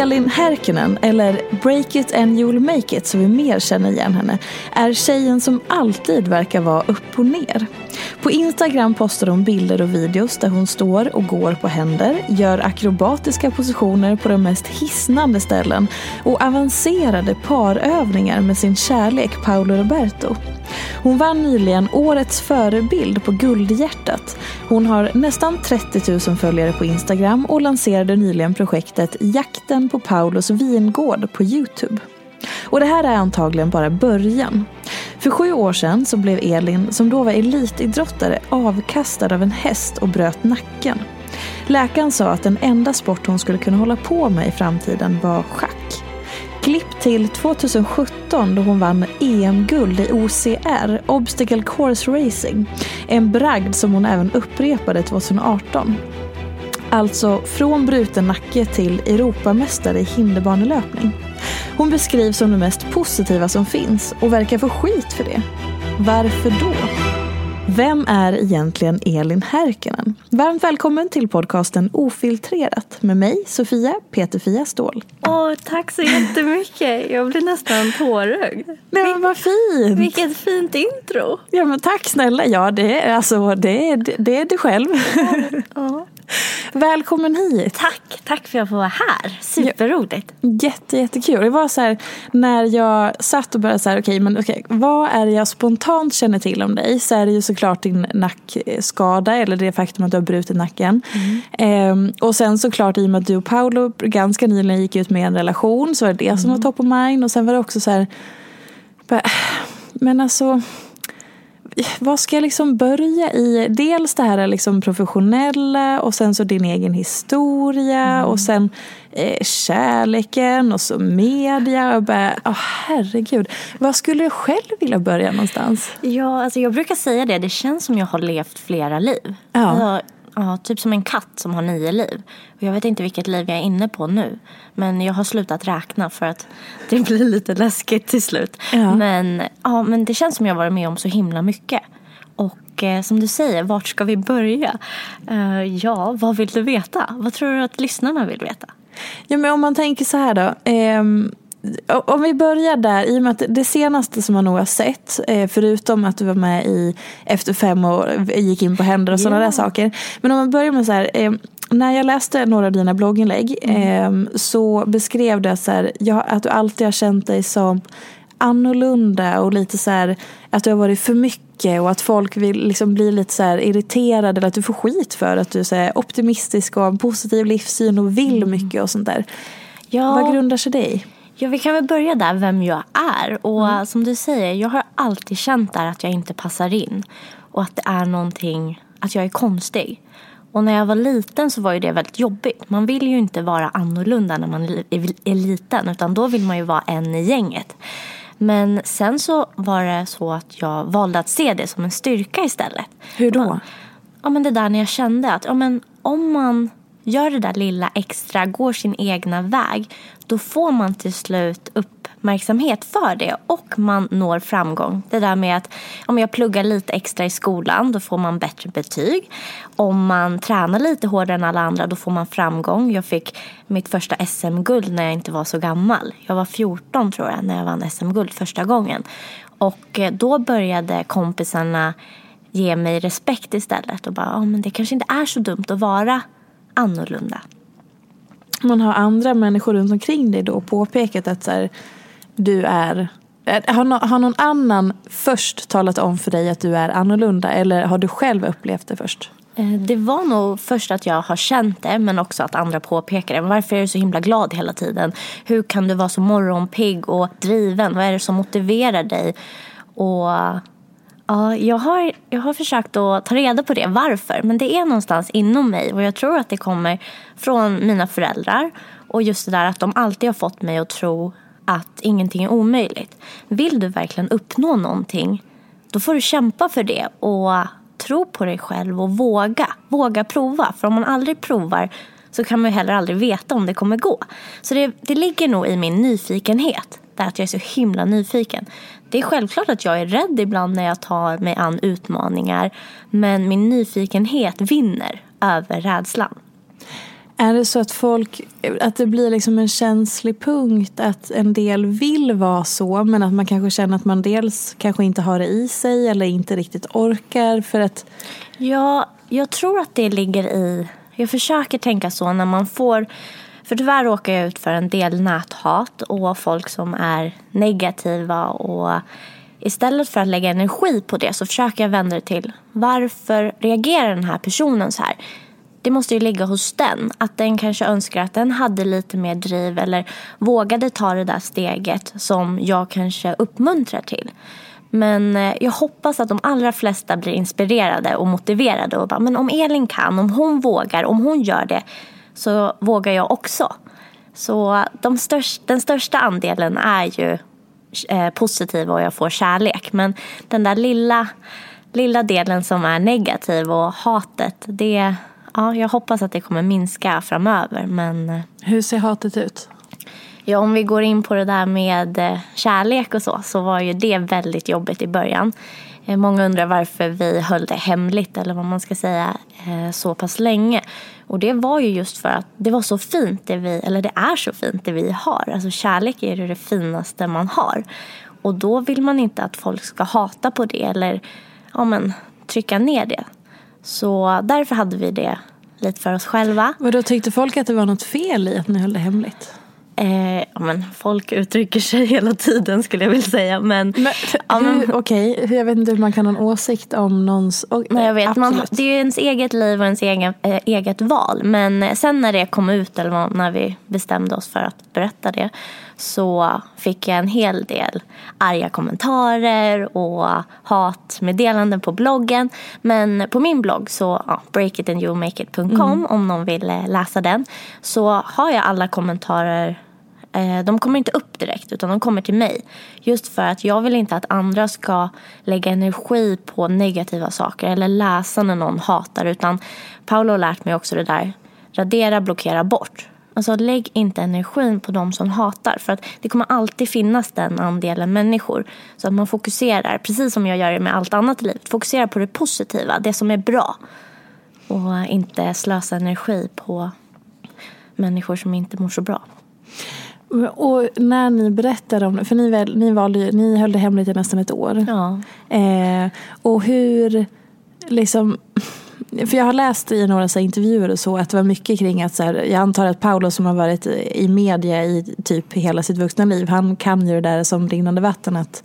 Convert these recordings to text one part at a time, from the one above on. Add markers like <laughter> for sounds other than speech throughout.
Elin Härkinen, eller Break It and You'll Make It som vi mer känner igen henne, är tjejen som alltid verkar vara upp och ner. På Instagram postar hon bilder och videos där hon står och går på händer, gör akrobatiska positioner på de mest hisnande ställen och avancerade parövningar med sin kärlek Paolo Roberto. Hon vann nyligen Årets förebild på Guldhjärtat. Hon har nästan 30 000 följare på Instagram och lanserade nyligen projektet Jakten på Paulos vingård på Youtube. Och det här är antagligen bara början. För sju år sedan så blev Elin, som då var elitidrottare, avkastad av en häst och bröt nacken. Läkaren sa att den enda sport hon skulle kunna hålla på med i framtiden var schack. Klipp till 2017 då hon vann EM-guld i OCR, Obstacle Course Racing. En bragd som hon även upprepade 2018. Alltså från bruten nacke till Europamästare i hinderbanelöpning. Hon beskrivs som det mest positiva som finns och verkar få skit för det. Varför då? Vem är egentligen Elin Härkinen? Varmt välkommen till podcasten Ofiltrerat med mig, Sofia Peterfia Ståhl. Åh, tack så jättemycket. Jag blir nästan tårögd. Nej, men vad fint! Vilket fint intro. Ja, men tack snälla. Ja, det är, alltså, det är, det är du själv. Ja. <laughs> Välkommen hit. Tack, tack för att jag får vara här. Superroligt. Jätte, jättekul. Det var så här, när jag satt och började så här, okej, men okej, vad är det jag spontant känner till om dig? Så är det ju såklart din nackskada eller det faktum att du har brutit nacken. Ehm, och sen såklart i och med att du och Paolo ganska nyligen gick ut med en relation så var det det som var top of mind. Och sen var det också så här, bara, men alltså vad ska jag liksom börja i? Dels det här liksom professionella och sen så din egen historia och sen eh, kärleken och så media. Och bara, oh, herregud, vad skulle du själv vilja börja någonstans? Ja, alltså jag brukar säga det. Det känns som jag har levt flera liv. Ja. Alltså, ja, typ som en katt som har nio liv. Och jag vet inte vilket liv jag är inne på nu. Men jag har slutat räkna för att det blir lite läskigt till slut. Ja. Men, ja, men det känns som jag har varit med om så himla mycket. Och eh, som du säger, vart ska vi börja? Eh, ja, vad vill du veta? Vad tror du att lyssnarna vill veta? Ja, men om man tänker så här då. ehm, om vi börjar där, i och med att det senaste som man nog har sett, eh, förutom att du var med i Efter fem år, gick in på händer och sådana Ja. där saker. Men om man börjar med så här, eh, när jag läste några av dina blogginlägg eh, så beskrev det så här, att du alltid har känt dig som annorlunda och lite så här att du har varit för mycket och att folk vill liksom bli lite så här irriterade eller att du får skit för att du är optimistisk och har en positiv livssyn och vill mycket och sånt där. Ja, Vad grundar sig det i? Ja, vi kan väl börja där, vem jag är. Och som du säger, jag har alltid känt där att jag inte passar in. Och att det är någonting, att jag är konstig. Och när jag var liten så var ju det väldigt jobbigt. Man vill ju inte vara annorlunda när man är liten utan då vill man ju vara en i gänget. Men sen så var det så att jag valde att se det som en styrka istället. Hur då? Ja, men det där när jag kände att ja, men om man gör det där lilla extra, går sin egna väg, då får man till slut uppmärksamhet för det och man når framgång. Det där med att om jag pluggar lite extra i skolan, då får man bättre betyg. Om man tränar lite hårdare än alla andra, då får man framgång. Jag fick mitt första SM-guld när jag inte var så gammal. Jag var 14 tror jag när jag vann SM-guld första gången. Och eh, då började kompisarna ge mig respekt istället och bara, oh, men det kanske inte är så dumt att vara annorlunda. Man har andra människor runt omkring dig då påpekat att så här, du är eh, har, no, har någon annan först talat om för dig att du är annorlunda eller har du själv upplevt det först? Eh, det var nog först att jag har känt det men också att andra påpekar det. Varför är du så himla glad hela tiden? Hur kan du vara så morgonpigg och driven? Vad är det som motiverar dig? Och Ja, jag har, jag har försökt att ta reda på det, varför. Men det är någonstans inom mig och jag tror att det kommer från mina föräldrar. Och just det där att de alltid har fått mig att tro att ingenting är omöjligt. Vill du verkligen uppnå någonting, då får du kämpa för det och tro på dig själv och våga. Våga prova. För om man aldrig provar så kan man ju heller aldrig veta om det kommer gå. Så det, det ligger nog i min nyfikenhet. Där att jag är så himla nyfiken. Det är självklart att jag är rädd ibland när jag tar mig an utmaningar. Men min nyfikenhet vinner över rädslan. Är det så att folk, att det blir liksom en känslig punkt att en del vill vara så men att man kanske känner att man dels kanske inte har det i sig eller inte riktigt orkar för att... Ja, jag tror att det ligger i, jag försöker tänka så när man får för tyvärr råkar jag ut för en del näthat och folk som är negativa och istället för att lägga energi på det så försöker jag vända det till varför reagerar den här personen så här? Det måste ju ligga hos den. Att den kanske önskar att den hade lite mer driv eller vågade ta det där steget som jag kanske uppmuntrar till. Men eh, jag hoppas att de allra flesta blir inspirerade och motiverade och bara, men om Elin kan, om hon vågar, om hon gör det så vågar jag också. Så de största, den största andelen är ju eh, positiv och jag får kärlek. Men den där lilla, lilla delen som är negativ och hatet, det, ja, jag hoppas att det kommer minska framöver. Men, eh, Hur ser hatet ut? Ja, om vi går in på det där med eh, kärlek och så, så var ju det väldigt jobbigt i början. Eh, många undrar varför vi höll det hemligt, eller vad man ska säga, eh, så pass länge. Och det var ju just för att det var så fint det vi, eller det är så fint det vi har. Alltså kärlek är ju det finaste man har. Och då vill man inte att folk ska hata på det eller ja, men, trycka ner det. Så därför hade vi det lite för oss själva. Och då tyckte folk att det var något fel i att ni höll det hemligt? Eh, ja, men folk uttrycker sig <laughs> hela tiden skulle jag vilja säga. Men, men, ja, men Okej, okay. jag vet inte hur man kan ha en åsikt om någons... Oh, nej, jag vet, man, det är ju ens eget liv och ens egen, äh, eget val. Men sen när det kom ut, eller när vi bestämde oss för att berätta det, så fick jag en hel del arga kommentarer och hatmeddelanden på bloggen. Men på min blogg, så ja, breakitandyoumake.com mm. om någon vill eh, läsa den, så har jag alla kommentarer Eh, Eh, de kommer inte upp direkt utan de kommer till mig. Just för att jag vill inte att andra ska lägga energi på negativa saker eller läsa när någon hatar. Utan Paolo har lärt mig också det där, radera, blockera, bort. Alltså lägg inte energin på de som hatar. För att det kommer alltid finnas den andelen människor. Så att man fokuserar, precis som jag gör med allt annat i livet, fokuserar på det positiva, det som är bra. Och inte slösa energi på människor som inte mår så bra. Och när ni berättade om det, för ni, väl, ni, valde, ni höll det hemligt i nästan ett år. Ja. Eh, och hur, liksom, <laughs> för jag har läst i några så intervjuer och så att det var mycket kring att så här, jag antar att Paolo som har varit i media i typ hela sitt vuxna liv, han kan ju det där som rinnande vatten att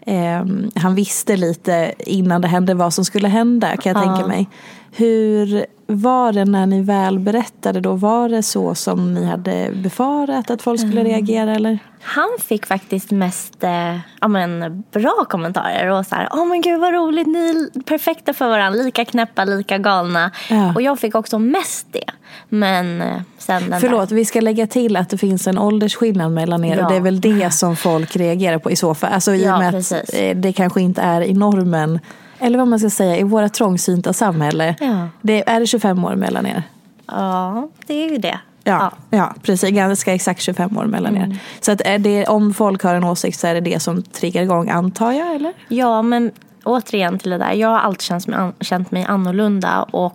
eh, han visste lite innan det hände vad som skulle hända kan jag ja. tänka mig. Hur var det när ni väl berättade då? Var det så som ni hade befarat att folk skulle reagera eller? Han fick faktiskt mest eh, ja, men, bra kommentarer och så här, åh men gud vad roligt, ni är perfekta för varandra, lika knäppa, lika galna. Ja. Och jag fick också mest det. Men eh, sen den Förlåt, där, vi ska lägga till att det finns en åldersskillnad mellan er Ja. och det är väl det som folk reagerar på i så fall. Alltså i och med precis. att eh, det kanske inte är i normen, eller vad man ska säga, i våra trångsynta samhälle. Ja. Det, är det 25 år mellan er? Ja, det är ju det. Ja, ja. precis. Ganska exakt 25 år mellan Mm. er. Så att det, om folk har en åsikt så är det det som triggar igång, antar jag? Eller? Ja, men återigen till det där. Jag har alltid känt mig, an- känt mig annorlunda och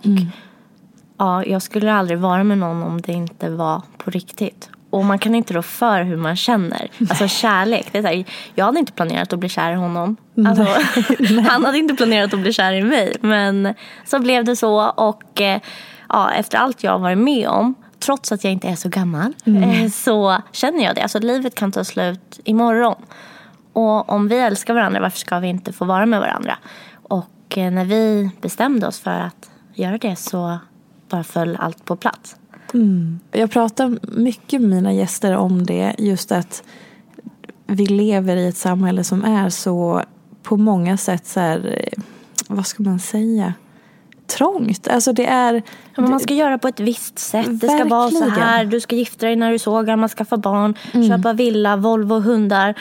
ja, jag skulle aldrig vara med någon om det inte var på riktigt. Och man kan inte rå för hur man känner. Alltså kärlek. Det är så här, jag hade inte planerat att bli kär i honom. Alltså, <laughs> han hade inte planerat att bli kär i mig. Men så blev det så. Och eh, ja, efter allt jag har varit med om, trots att jag inte är så gammal, eh, så känner jag det. Alltså livet kan ta slut imorgon. Och om vi älskar varandra, varför ska vi inte få vara med varandra? Och eh, när vi bestämde oss för att göra det så bara föll allt på plats. Jag pratar mycket med mina gäster om det. Just att vi lever i ett samhälle som är så på många sätt så här, eh, vad ska man säga, trångt. Alltså det är... Men man ska göra på ett visst sätt. Det ska vara så Verkligen. här. Du ska gifta dig när du är så gammal, skaffa barn, köpa villa, Volvo, hundar.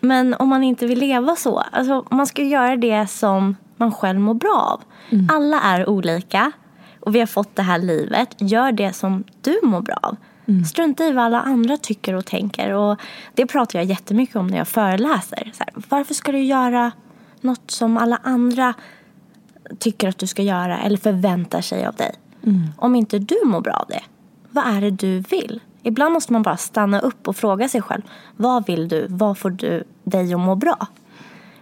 Men om man inte vill leva så. Alltså, man ska göra det som man själv mår bra av. Alla är olika och vi har fått det här livet. Gör det som du mår bra av. Strunta i vad alla andra tycker och tänker. Och det pratar jag jättemycket om när jag föreläser. Här, varför ska du göra något som alla andra tycker att du ska göra eller förväntar sig av dig. Om inte du mår bra av det, vad är det du vill? Ibland måste man bara stanna upp och fråga sig själv. Vad vill du? Vad får du dig att må bra?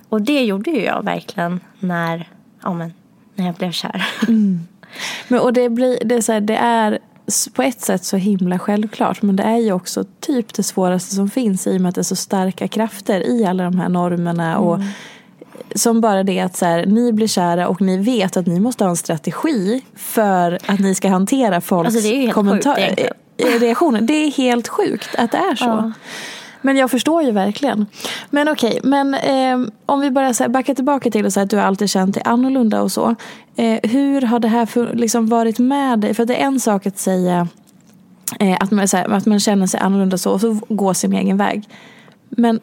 Och det gjorde ju jag verkligen när, ja, men, när jag blev kär. Men, och det, blir, det, är så här, det är på ett sätt så himla självklart men det är ju också typ det svåraste som finns i och med att det är så starka krafter i alla de här normerna. Och som bara det att så här, ni blir kära och ni vet att ni måste ha en strategi för att ni ska hantera folks Alltså, kommentarer. sjukt eh, reaktioner. Det är helt sjukt att det är så. Men jag förstår ju verkligen. Men okej, men eh, om vi bara så här, backar tillbaka till och säga att du alltid känt dig annorlunda och så. Eh, hur har det här för, liksom varit med dig? För det är en sak att säga eh, att, man, så här, att man känner sig annorlunda så och så gå sin egen väg. Men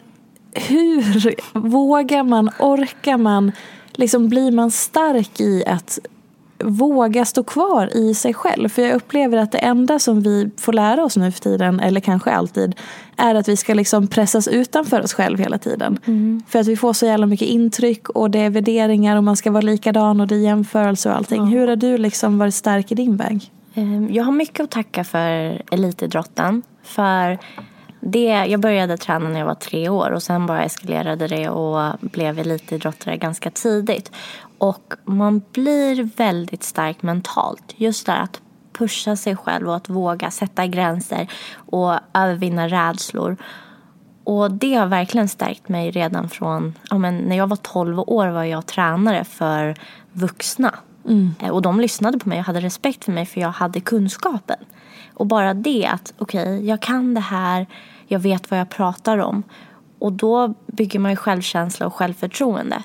hur vågar man, orkar man, liksom blir man stark i att våga stå kvar i sig själv. För jag upplever att det enda som vi får lära oss nu för tiden, eller kanske alltid, är att vi ska liksom pressas utanför oss själv hela tiden. För att vi får så jävla mycket intryck och det är värderingar och man ska vara likadan och det är jämförelse och allting. Hur har du liksom varit stark i din väg? Ehm, Jag har mycket att tacka för elitidrotten. För det, jag började träna när jag var tre år och sen bara eskalerade det och blev elitidrottare ganska tidigt. Och man blir väldigt stark mentalt. Just där att pusha sig själv och att våga sätta gränser och övervinna rädslor. Och det har verkligen stärkt mig redan från, ja men när jag var 12 år var jag tränare för vuxna. Eh, Och de lyssnade på mig och hade respekt för mig för jag hade kunskapen. Och bara det att, okej, jag kan det här, jag vet vad jag pratar om. Och då bygger man ju självkänsla och självförtroende.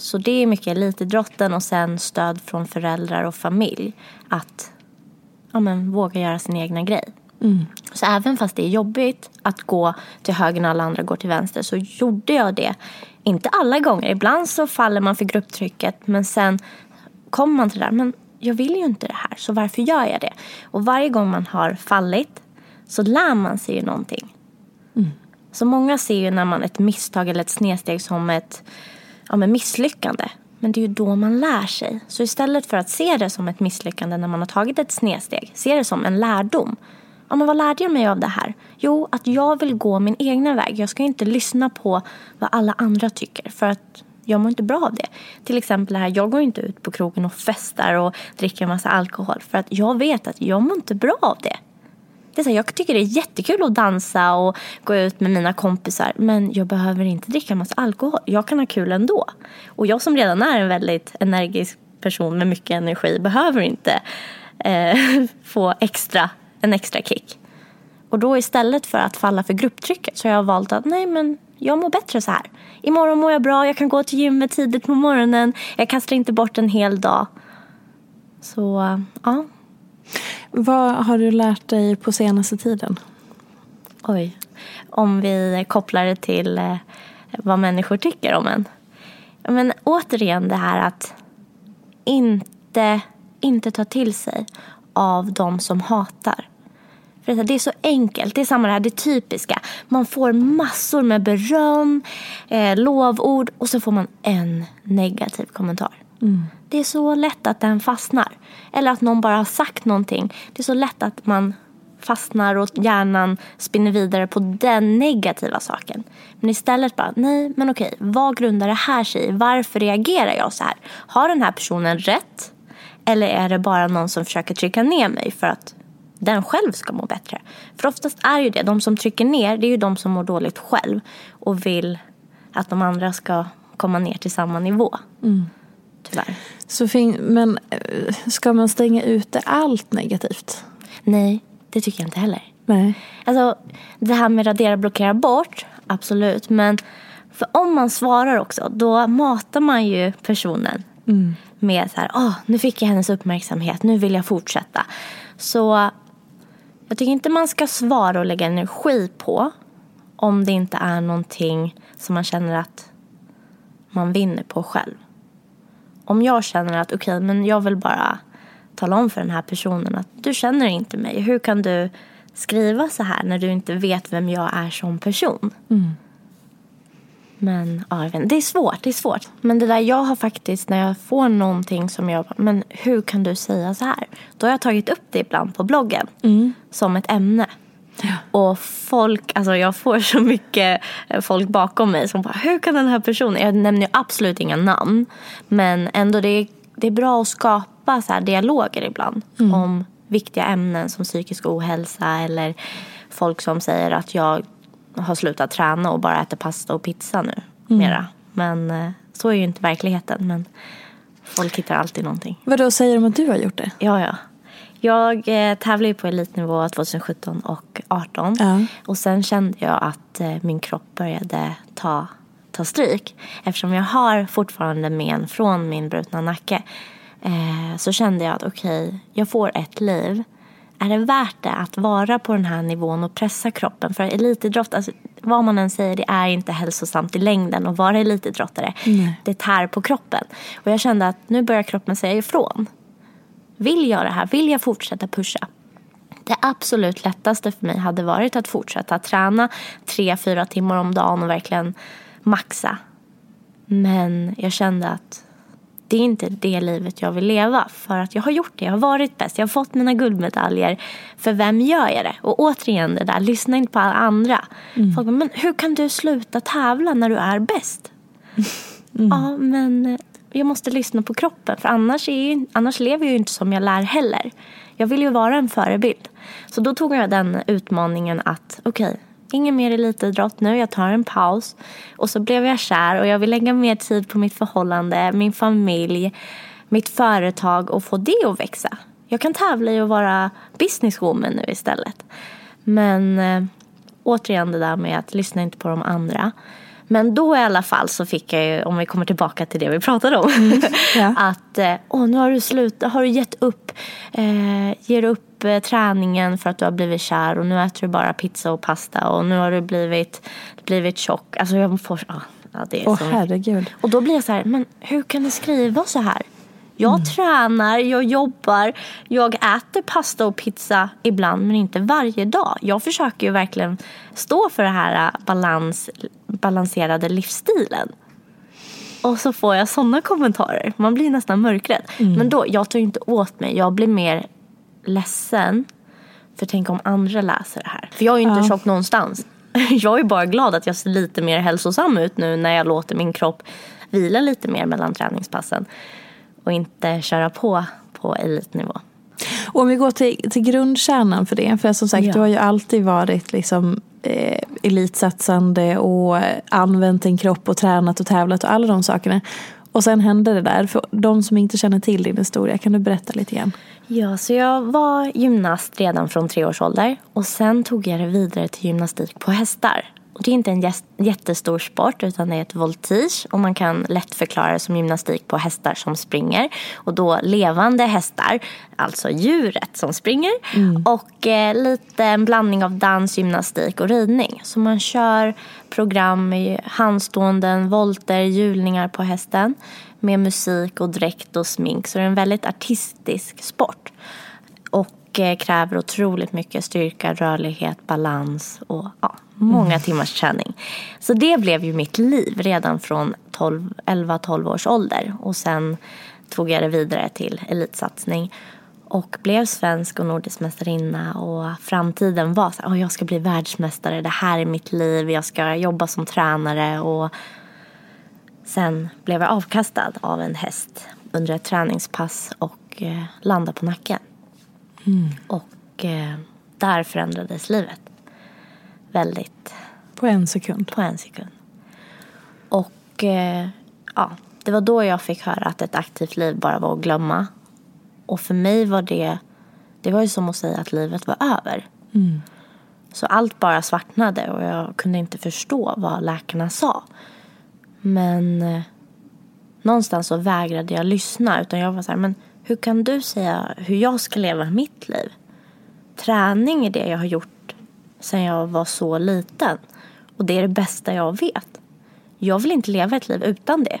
Så det är mycket elitidrotten och sen stöd från föräldrar och familj. Att ja, men, våga göra sin egna grej. Så även fast det är jobbigt att gå till höger när alla andra går till vänster så gjorde jag det. Inte alla gånger. Ibland så faller man för grupptrycket men sen kommer man till det där. Men jag vill ju inte det här så varför gör jag det? Och varje gång man har fallit så lär man sig ju någonting. Så många ser ju när man ett misstag eller ett snedsteg som ett ja, men misslyckande. Men det är ju då man lär sig. Så istället för att se det som ett misslyckande när man har tagit ett snedsteg, se det som en lärdom. Ja, men vad lärde jag mig av det här? Jo, att jag vill gå min egna väg. Jag ska inte lyssna på vad alla andra tycker. För att jag mår inte bra av det. Till exempel det här, jag går inte ut på krogen och festar och dricker en massa alkohol. För att jag vet att jag mår inte bra av det. Det är så här, jag tycker det är jättekul att dansa och gå ut med mina kompisar. Men jag behöver inte dricka en massa alkohol. Jag kan ha kul ändå. Och jag som redan är en väldigt energisk person med mycket energi behöver inte eh, <laughs> få extra, en extra kick. Och då istället för att falla för grupptrycket så har jag valt att nej men jag mår bättre så här. Imorgon mår jag bra, jag kan gå till gymmet tidigt på morgonen, jag kastar inte bort en hel dag. Så ja. Vad har du lärt dig på senaste tiden? Oj. Om vi kopplar det till eh, vad människor tycker om en. Men återigen det här att inte, inte ta till sig av de som hatar. För det är så enkelt. Det är samma det här, det typiska. Man får massor med beröm, eh, lovord och så får man en negativ kommentar. Mm. Det är så lätt att den fastnar. Eller att någon bara har sagt någonting. Det är så lätt att man fastnar och hjärnan spinner vidare på den negativa saken. Men istället bara, nej men okej, vad grundar det här sig i? Varför reagerar jag så här? Har den här personen rätt? Eller är det bara någon som försöker trycka ner mig för att den själv ska må bättre? För oftast är ju det, de som trycker ner, det är ju de som mår dåligt själv och vill att de andra ska komma ner till samma nivå. Mm. Tyvärr. Så men eh, ska man stänga ute allt negativt? Nej, det tycker jag inte heller. Nej. Alltså, det här med radera, blockera bort, absolut. Men för om man svarar också, då matar man ju personen mm. med så här, åh, nu fick jag hennes uppmärksamhet, nu vill jag fortsätta. Så jag tycker inte man ska svara och lägga energi på om det inte är någonting som man känner att man vinner på själv. Om jag känner att okej, okay, men jag vill bara tala om för den här personen att du känner inte mig. Hur kan du skriva så här när du inte vet vem jag är som person? Mm. Men ja, jag vet, det är svårt, det är svårt. Men det där jag har faktiskt, när jag får någonting som jag, men hur kan du säga så här? Då har jag tagit upp det ibland på bloggen mm. som ett ämne. Och folk, alltså jag får så mycket folk bakom mig som bara, hur kan den här personen, jag nämner ju absolut inga namn, men ändå det är, det är bra att skapa så dialoger ibland mm. om viktiga ämnen som psykisk ohälsa eller folk som säger att jag har slutat träna och bara äter pasta och pizza nu mm. mera. Men eh, så är ju inte verkligheten. Men folk hittar alltid någonting. Vadå, säger de att du har gjort det? Ja, ja. Jag eh, tävlade ju på elitnivå 2017 och 2018. Ja. Och sen kände jag att eh, min kropp började ta, ta stryk. Eftersom jag har fortfarande men från min brutna nacke. Eh, så kände jag att okej, okay, jag får ett liv är det värt det att vara på den här nivån och pressa kroppen? För elitidrott, alltså, vad man än säger, det är inte hälsosamt i längden att vara elitidrottare. Mm. Det tär på kroppen. Och jag kände att nu börjar kroppen säga ifrån. Vill jag det här? Vill jag fortsätta pusha? Det absolut lättaste för mig hade varit att fortsätta träna tre, fyra timmar om dagen och verkligen maxa. Men jag kände att det är inte det livet jag vill leva. För att jag har gjort det, jag har varit bäst, jag har fått mina guldmedaljer. För vem gör jag det? Och återigen det där, lyssna inte på alla andra. Mm. Folk bara, men hur kan du sluta tävla när du är bäst? Mm. Ja, men jag måste lyssna på kroppen. För annars, är, annars lever jag ju inte som jag lär heller. Jag vill ju vara en förebild. Så då tog jag den utmaningen att, okej, okay, ingen mer elitidrott nu, jag tar en paus. Och så blev jag kär och jag vill lägga mer tid på mitt förhållande, min familj, mitt företag och få det att växa. Jag kan tävla i att vara businesswoman nu istället. Men eh, återigen det där med att lyssna inte på de andra. Men då i alla fall så fick jag ju, om vi kommer tillbaka till det vi pratade om, mm, ja. <laughs> att eh, åh, nu har du slutat, har du gett upp, eh, ger upp eh, träningen för att du har blivit kär och nu äter du bara pizza och pasta och nu har du blivit, blivit tjock. Alltså jag får, ah, ja, det är åh, så. herregud. Och då blir jag så här, men hur kan du skriva så här? Jag mm. tränar, jag jobbar, jag äter pasta och pizza ibland men inte varje dag. Jag försöker ju verkligen stå för den här äh, balans, balanserade livsstilen. Och så får jag sådana kommentarer. Man blir nästan mörkrädd. Mm. Men då, jag tar ju inte åt mig. Jag blir mer ledsen. För tänk om andra läser det här. För jag är ju inte ja. tjock någonstans. <laughs> Jag är bara glad att jag ser lite mer hälsosam ut nu när jag låter min kropp vila lite mer mellan träningspassen och inte köra på på elitnivå. Och om vi går till, till grundkärnan för det. För som sagt, ja. du har ju alltid varit liksom, eh, elitsatsande och använt din kropp och tränat och tävlat och alla de sakerna. Och sen hände det där. För de som inte känner till din historia, kan du berätta lite grann? Ja, så jag var gymnast redan från tre års ålder och sen tog jag det vidare till gymnastik på hästar. Det är inte en jättestor sport utan det är ett voltige och man kan lätt förklara det som gymnastik på hästar som springer. Och då levande hästar, alltså djuret som springer. Mm. Och eh, lite en blandning av dans, gymnastik och ridning. Så man kör program i handståenden, volter, hjulningar på hästen med musik och dräkt och smink. Så det är en väldigt artistisk sport. Och eh, kräver otroligt mycket styrka, rörlighet, balans och ja, många mm. timmars träning. Så det blev ju mitt liv redan från 11-12 års ålder. Och sen tog jag det vidare till elitsatsning. Och blev svensk och nordisk mästarinna och framtiden var så här, oh, jag ska bli världsmästare, det här är mitt liv, jag ska jobba som tränare och sen blev jag avkastad av en häst under ett träningspass och eh, landade på nacken. Mm. Och eh, där förändrades livet väldigt... På en sekund? På en sekund. Och eh, ja, det var då jag fick höra att ett aktivt liv bara var att glömma. Och för mig var det, det var ju som att säga att livet var över. Mm. Så allt bara svartnade och jag kunde inte förstå vad läkarna sa. Men eh, någonstans så vägrade jag lyssna. Utan jag var så här, men hur kan du säga hur jag ska leva mitt liv? Träning är det jag har gjort sedan jag var så liten. Och det är det bästa jag vet. Jag vill inte leva ett liv utan det.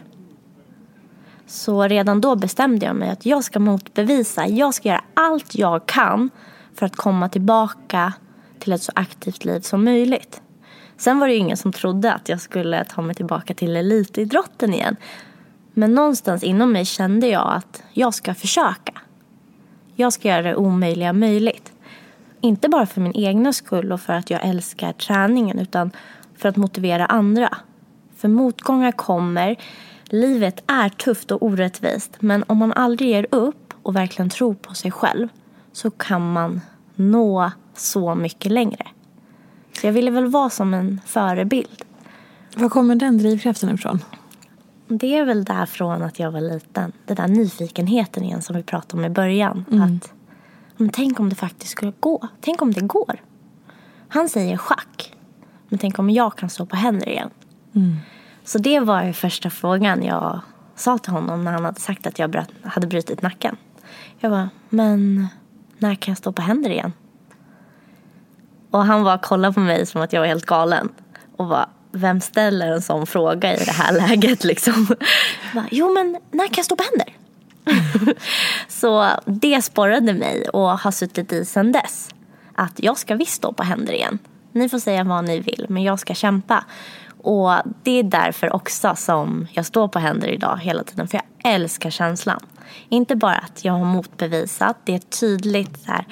Så redan då bestämde jag mig att jag ska motbevisa. Jag ska göra allt jag kan för att komma tillbaka till ett så aktivt liv som möjligt. Sen var det ju ingen som trodde att jag skulle ta mig tillbaka till elitidrotten igen. Men någonstans inom mig kände jag att jag ska försöka. Jag ska göra det omöjliga möjligt. Inte bara för min egna skull och för att jag älskar träningen utan för att motivera andra. För motgångar kommer. Livet är tufft och orättvist men om man aldrig ger upp och verkligen tror på sig själv så kan man nå så mycket längre. Så jag ville väl vara som en förebild. Var kommer den drivkraften ifrån? Det är väl därifrån att jag var liten. Den där nyfikenheten igen som vi pratade om i början. Mm. Att men tänk om det faktiskt skulle gå. Tänk om det går. Han säger schack. Men tänk om jag kan stå på händer igen. Mm. Så det var ju första frågan jag sa till honom när han hade sagt att jag bröt, hade brutit nacken. Jag bara, men när kan jag stå på händer igen? Och han bara kollade på mig som att jag var helt galen. Och bara, vem ställer en sån fråga i det här <laughs> läget liksom? Bara, jo men när kan jag stå på händer? <laughs> så det sporrade mig och har suttit i sedan dess. Att jag ska visst stå på händer igen. Ni får säga vad ni vill, men jag ska kämpa. Och det är därför också som jag står på händer idag hela tiden. För jag älskar känslan. Inte bara att jag har motbevisat. Det är tydligt så här,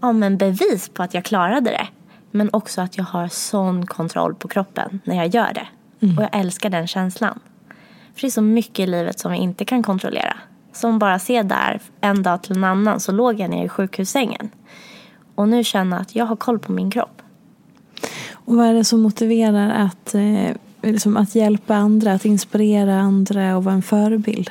ja, men bevis på att jag klarade det. Men också att jag har sån kontroll på kroppen när jag gör det. Mm. Och jag älskar den känslan. För det är så mycket i livet som vi inte kan kontrollera som bara ser där en dag till en annan så låg jag ner i sjukhussängen. Och nu känner jag att jag har koll på min kropp. Och vad är det som motiverar att, eh, liksom att hjälpa andra, att inspirera andra och vara en förebild?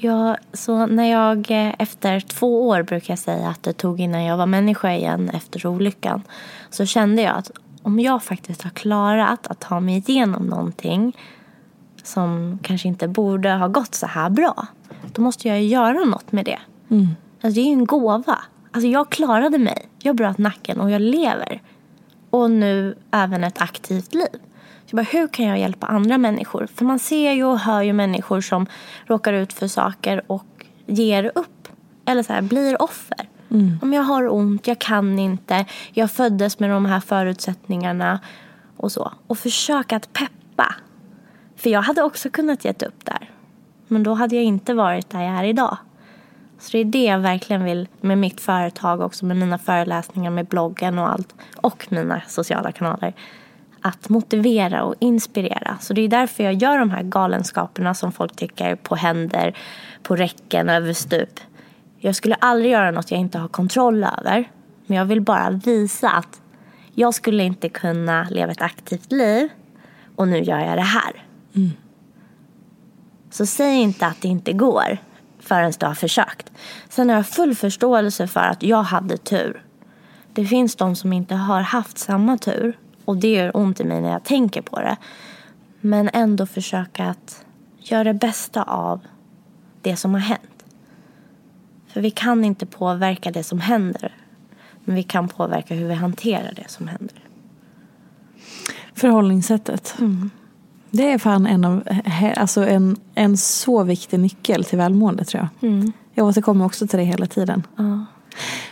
Ja, så när jag eh, efter två år brukar jag säga att det tog innan jag var människa igen efter olyckan. Så kände jag att om jag faktiskt har klarat att ta mig igenom någonting som kanske inte borde ha gått så här bra då måste jag göra något med det. Mm. Alltså, det är ju en gåva. Alltså, jag klarade mig. Jag bröt nacken och jag lever. Och nu även ett aktivt liv. Så bara, hur kan jag hjälpa andra människor? För man ser ju och hör ju människor som råkar ut för saker och ger upp. Eller så här, blir offer. Mm. Om jag har ont, jag kan inte, jag föddes med de här förutsättningarna och så. Och försöka att peppa. För jag hade också kunnat gett upp där. Men då hade jag inte varit där jag är idag. Så det är det jag verkligen vill med mitt företag också, med mina föreläsningar, med bloggen och allt. Och mina sociala kanaler. Att motivera och inspirera. Så det är därför jag gör de här galenskaperna som folk tycker på händer, på räcken, över stup. Jag skulle aldrig göra något jag inte har kontroll över. Men jag vill bara visa att jag skulle inte kunna leva ett aktivt liv och nu gör jag det här. Mm. Så säg inte att det inte går förrän du har försökt. Sen har jag full förståelse för att jag hade tur. Det finns de som inte har haft samma tur och det gör ont i mig när jag tänker på det. Men ändå försöka att göra det bästa av det som har hänt. För vi kan inte påverka det som händer. Men vi kan påverka hur vi hanterar det som händer. Förhållningssättet. Mm. Det är fan en, av, alltså en, en så viktig nyckel till välmående tror jag. Mm. Jag återkommer också till det hela tiden. Ja.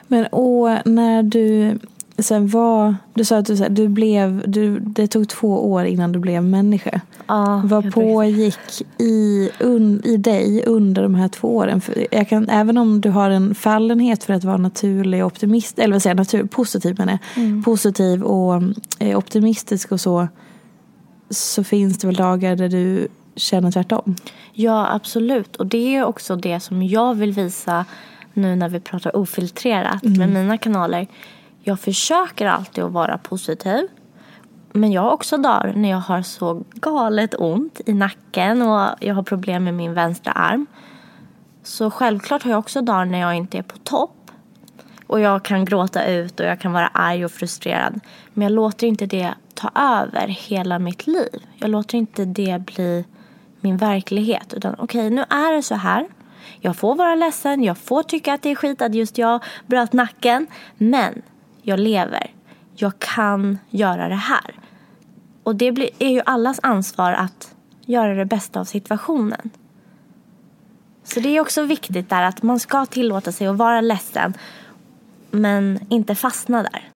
Men och när du sen var, du sa att du, du blev, du, det tog två år innan du blev människa. Ja, Vad pågick i, un, i dig under de här två åren? För jag kan, även om du har en fallenhet för att vara naturlig och optimist, eller vad säger jag, natur, positiv menar jag, Mm. positiv och eh, optimistisk och så, så finns det väl dagar där du känner tvärtom? Ja, absolut. Och det är också det som jag vill visa nu när vi pratar ofiltrerat med mina kanaler. Jag försöker alltid att vara positiv. Men jag har också dagar när jag har så galet ont i nacken och jag har problem med min vänstra arm. Så självklart har jag också dagar när jag inte är på topp. Och jag kan gråta ut och jag kan vara arg och frustrerad. Men jag låter inte det ta över hela mitt liv. Jag låter inte det bli min verklighet. Utan okej, nu är det så här. Jag får vara ledsen, jag får tycka att det är skit att just jag bröt nacken. Men jag lever. Jag kan göra det här. Och det blir, är ju allas ansvar att göra det bästa av situationen. Så det är också viktigt där att man ska tillåta sig att vara ledsen men inte fastna där.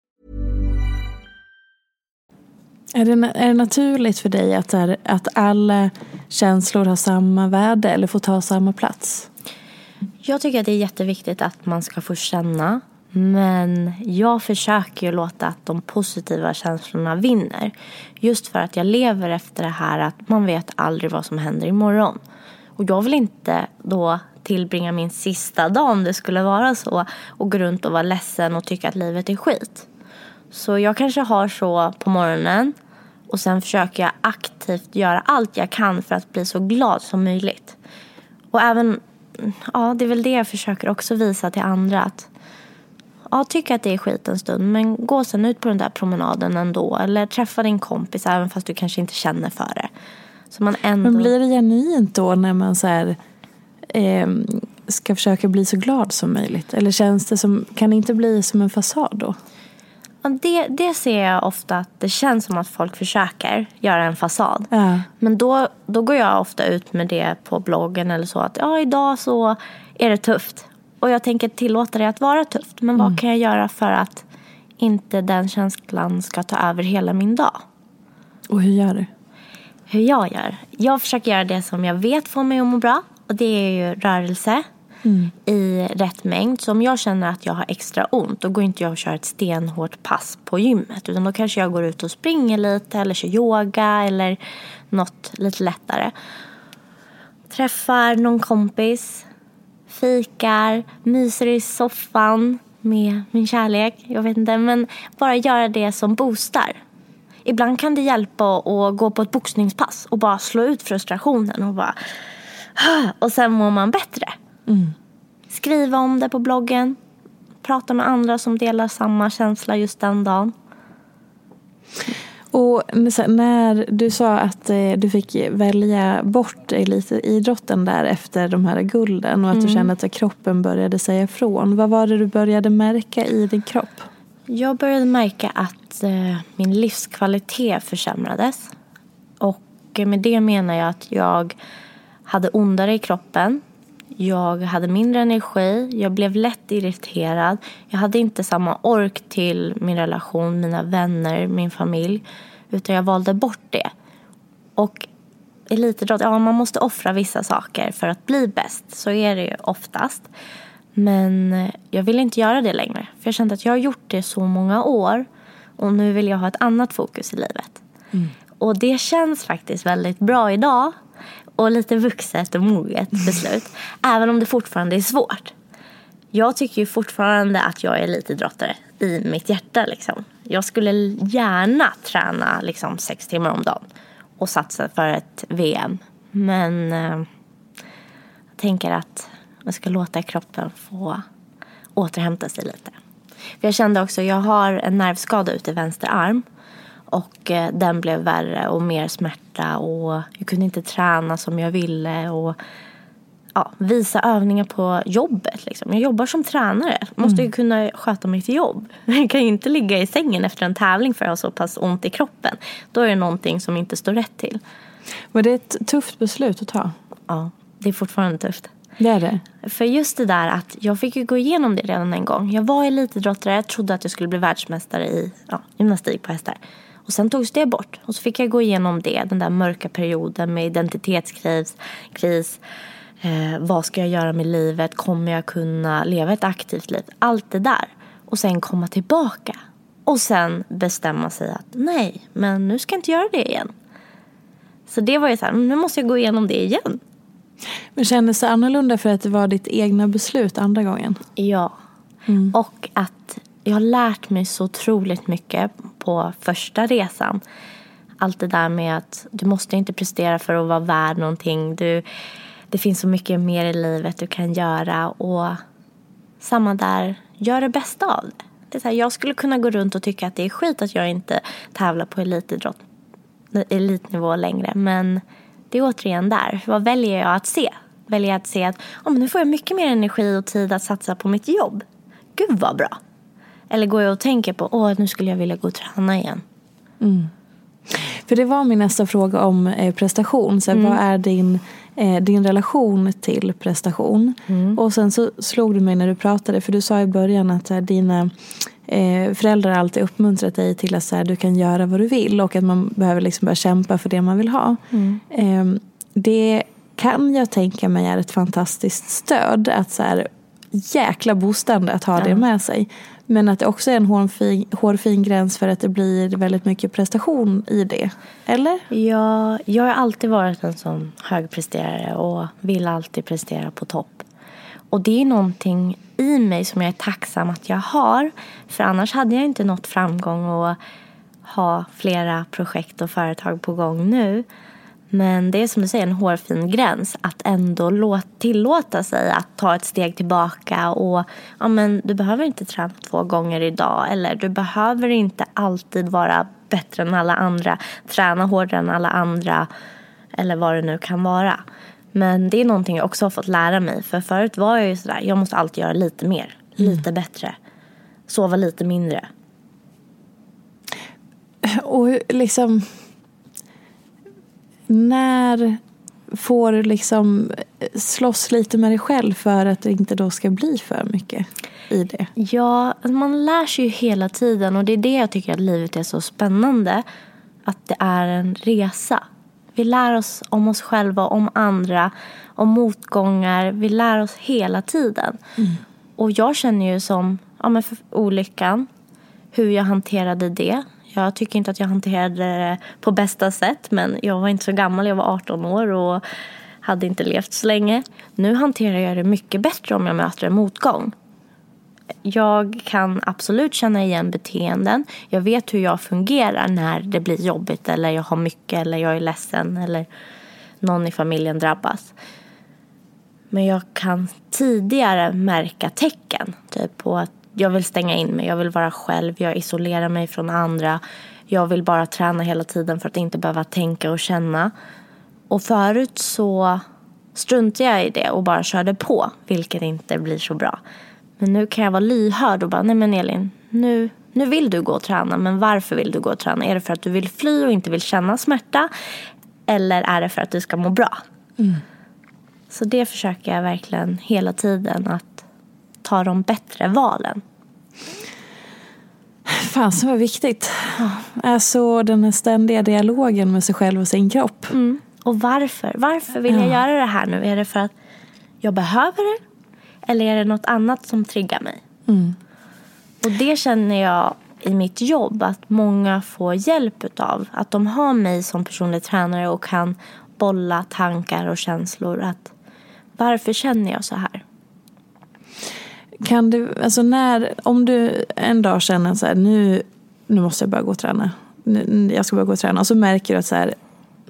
Är det, är det naturligt för dig att, här, att alla känslor har samma värde eller får ta samma plats? Jag tycker att det är jätteviktigt att man ska få känna. Men jag försöker ju låta att de positiva känslorna vinner. Just för att jag lever efter det här att man vet aldrig vad som händer imorgon. Och jag vill inte då tillbringa min sista dag om det skulle vara så och gå runt och vara ledsen och tycka att livet är skit. Så jag kanske har så på morgonen och sen försöker jag aktivt göra allt jag kan för att bli så glad som möjligt. Och även, ja det är väl det jag försöker också visa till andra att ja, tycka att det är skit en stund men gå sen ut på den där promenaden ändå. Eller träffa din kompis även fast du kanske inte känner för det. Så man ändå... Men blir det genuint då när man så här, eh, ska försöka bli så glad som möjligt? Eller känns det som, kan det inte bli som en fasad då? Det, det ser jag ofta att det känns som att folk försöker göra en fasad. Ja. Men då, då går jag ofta ut med det på bloggen eller så att ja, idag så är det tufft. Och jag tänker tillåta det att vara tufft. Men vad kan jag göra för att inte den känslan ska ta över hela min dag? Och hur gör du? Hur jag gör? Jag försöker göra det som jag vet får mig att må bra. Och det är ju rörelse i rätt mängd. Så om jag känner att jag har extra ont då går inte jag och kör ett stenhårt pass på gymmet. Utan då kanske jag går ut och springer lite eller kör yoga eller något lite lättare. Träffar någon kompis, fikar, myser i soffan med min kärlek. Jag vet inte, men bara göra det som boostar. Ibland kan det hjälpa att gå på ett boxningspass och bara slå ut frustrationen och bara ah. och sen mår man bättre. Skriva om det på bloggen. Prata med andra som delar samma känsla just den dagen. Och när du sa att eh, du fick välja bort elitidrotten där efter de här gulden och att du kände att kroppen började säga ifrån. Vad var det du började märka i din kropp? Jag började märka att eh, min livskvalitet försämrades. Och med det menar jag att jag hade ondare i kroppen. Jag hade mindre energi, jag blev lätt irriterad. Jag hade inte samma ork till min relation, mina vänner, min familj. Utan jag valde bort det. Och elitidrott, ja man måste offra vissa saker för att bli bäst. Så är det ju oftast. Men jag vill inte göra det längre. För jag kände att jag har gjort det så många år. Och nu vill jag ha ett annat fokus i livet. Och det känns faktiskt väldigt bra idag. Och lite vuxet och moget beslut. Även om det fortfarande är svårt. Jag tycker ju fortfarande att jag är elitidrottare i mitt hjärta. Liksom. Jag skulle gärna träna liksom, sex timmar om dagen och satsa för ett VM. Men eh, jag tänker att jag ska låta kroppen få återhämta sig lite. För jag kände också, jag har en nervskada ute i vänster arm. Och eh, den blev värre och mer smärta och jag kunde inte träna som jag ville. Och ja, visa övningar på jobbet. Liksom. Jag jobbar som tränare. Måste ju kunna sköta mitt jobb. <laughs> Jag kan ju inte ligga i sängen efter en tävling för att har så pass ont i kroppen. Då är det någonting som inte står rätt till. Var det ett tufft beslut att ta? Ja, det är fortfarande tufft. Det är det? För just det där att jag fick ju gå igenom det redan en gång. Jag var elitidrottare, jag trodde att jag skulle bli världsmästare i ja, gymnastik på hästar. Och sen togs det bort. Och så fick jag gå igenom det, den där mörka perioden med identitetskris. Kris. Eh, vad ska jag göra med livet? Kommer jag kunna leva ett aktivt liv? Allt det där. Och sen komma tillbaka. Och sen bestämma sig att nej, men nu ska jag inte göra det igen. Så det var ju så här, nu måste jag gå igenom det igen. Men kändes det annorlunda för att det var ditt egna beslut andra gången? Ja. Och att jag har lärt mig så otroligt mycket på första resan. Allt det där med att du måste inte prestera för att vara värd någonting. Du, det finns så mycket mer i livet du kan göra. Och samma där, gör det bästa av det. det är så här, jag skulle kunna gå runt och tycka att det är skit att jag inte tävlar på elitidrott, elitnivå längre. Men det är återigen där. Vad väljer jag att se? Väljer jag att se att oh, men nu får jag mycket mer energi och tid att satsa på mitt jobb. Gud vad bra. Eller går jag och tänker på åh nu skulle jag vilja gå och träna igen. För det var min nästa fråga om eh, prestation. Så här, Vad är din, eh, din relation till prestation? Och sen så slog du mig när du pratade. För du sa i början att här, dina eh, föräldrar alltid uppmuntrat dig till att så här, du kan göra vad du vill. Och att man behöver liksom börja kämpa för det man vill ha. Eh, det kan jag tänka mig är ett fantastiskt stöd. Att så här, jäkla boostande att ha det med sig. Men att det också är en hårfin, hårfin gräns för att det blir väldigt mycket prestation i det. Eller? Ja, jag har alltid varit en sån högpresterare och vill alltid prestera på topp. Och det är någonting i mig som jag är tacksam att jag har. För annars hade jag inte nått framgång och ha flera projekt och företag på gång nu. Men det är som du säger en hårfin gräns att ändå tillåta sig att ta ett steg tillbaka och ja, men du behöver inte träna två gånger idag eller du behöver inte alltid vara bättre än alla andra, träna hårdare än alla andra eller vad det nu kan vara. Men det är någonting jag också har fått lära mig. För förut var jag ju sådär, jag måste alltid göra lite mer, mm. lite bättre. Sova lite mindre. Och liksom, när får du liksom slåss lite med dig själv för att det inte då ska bli för mycket i det? Ja, alltså man lär sig ju hela tiden och det är det jag tycker att livet är så spännande. Att det är en resa. Vi lär oss om oss själva, om andra, om motgångar. Vi lär oss hela tiden. Mm. Och jag känner ju som ja, men för olyckan, hur jag hanterade det. Jag tycker inte att jag hanterade det på bästa sätt men jag var inte så gammal, jag var 18 år och hade inte levt så länge. Nu hanterar jag det mycket bättre om jag möter en motgång. Jag kan absolut känna igen beteenden. Jag vet hur jag fungerar när det blir jobbigt eller jag har mycket eller jag är ledsen eller någon i familjen drabbas. Men jag kan tidigare märka tecken typ på att jag vill stänga in mig, jag vill vara själv, jag isolerar mig från andra. Jag vill bara träna hela tiden för att inte behöva tänka och känna. Och förut så struntade jag i det och bara körde på, vilket inte blir så bra. Men nu kan jag vara lyhörd och bara, nej men Elin, nu, nu vill du gå och träna, men varför vill du gå och träna? Är det för att du vill fly och inte vill känna smärta? Eller är det för att du ska må bra? Mm. Så det försöker jag verkligen hela tiden att ta de bättre valen. Fan så var viktigt. Ja. Alltså den här ständiga dialogen med sig själv och sin kropp. Mm. Och varför? Varför vill jag ja. göra det här nu? Är det för att jag behöver det? Eller är det något annat som triggar mig? Mm. Och det känner jag i mitt jobb att många får hjälp utav. Att de har mig som personlig tränare och kan bolla tankar och känslor. Att varför känner jag så här? Kan du, alltså när, om du en dag känner så här, nu, nu måste jag börja gå och träna. Jag ska börja gå och träna. Och så märker du att så här,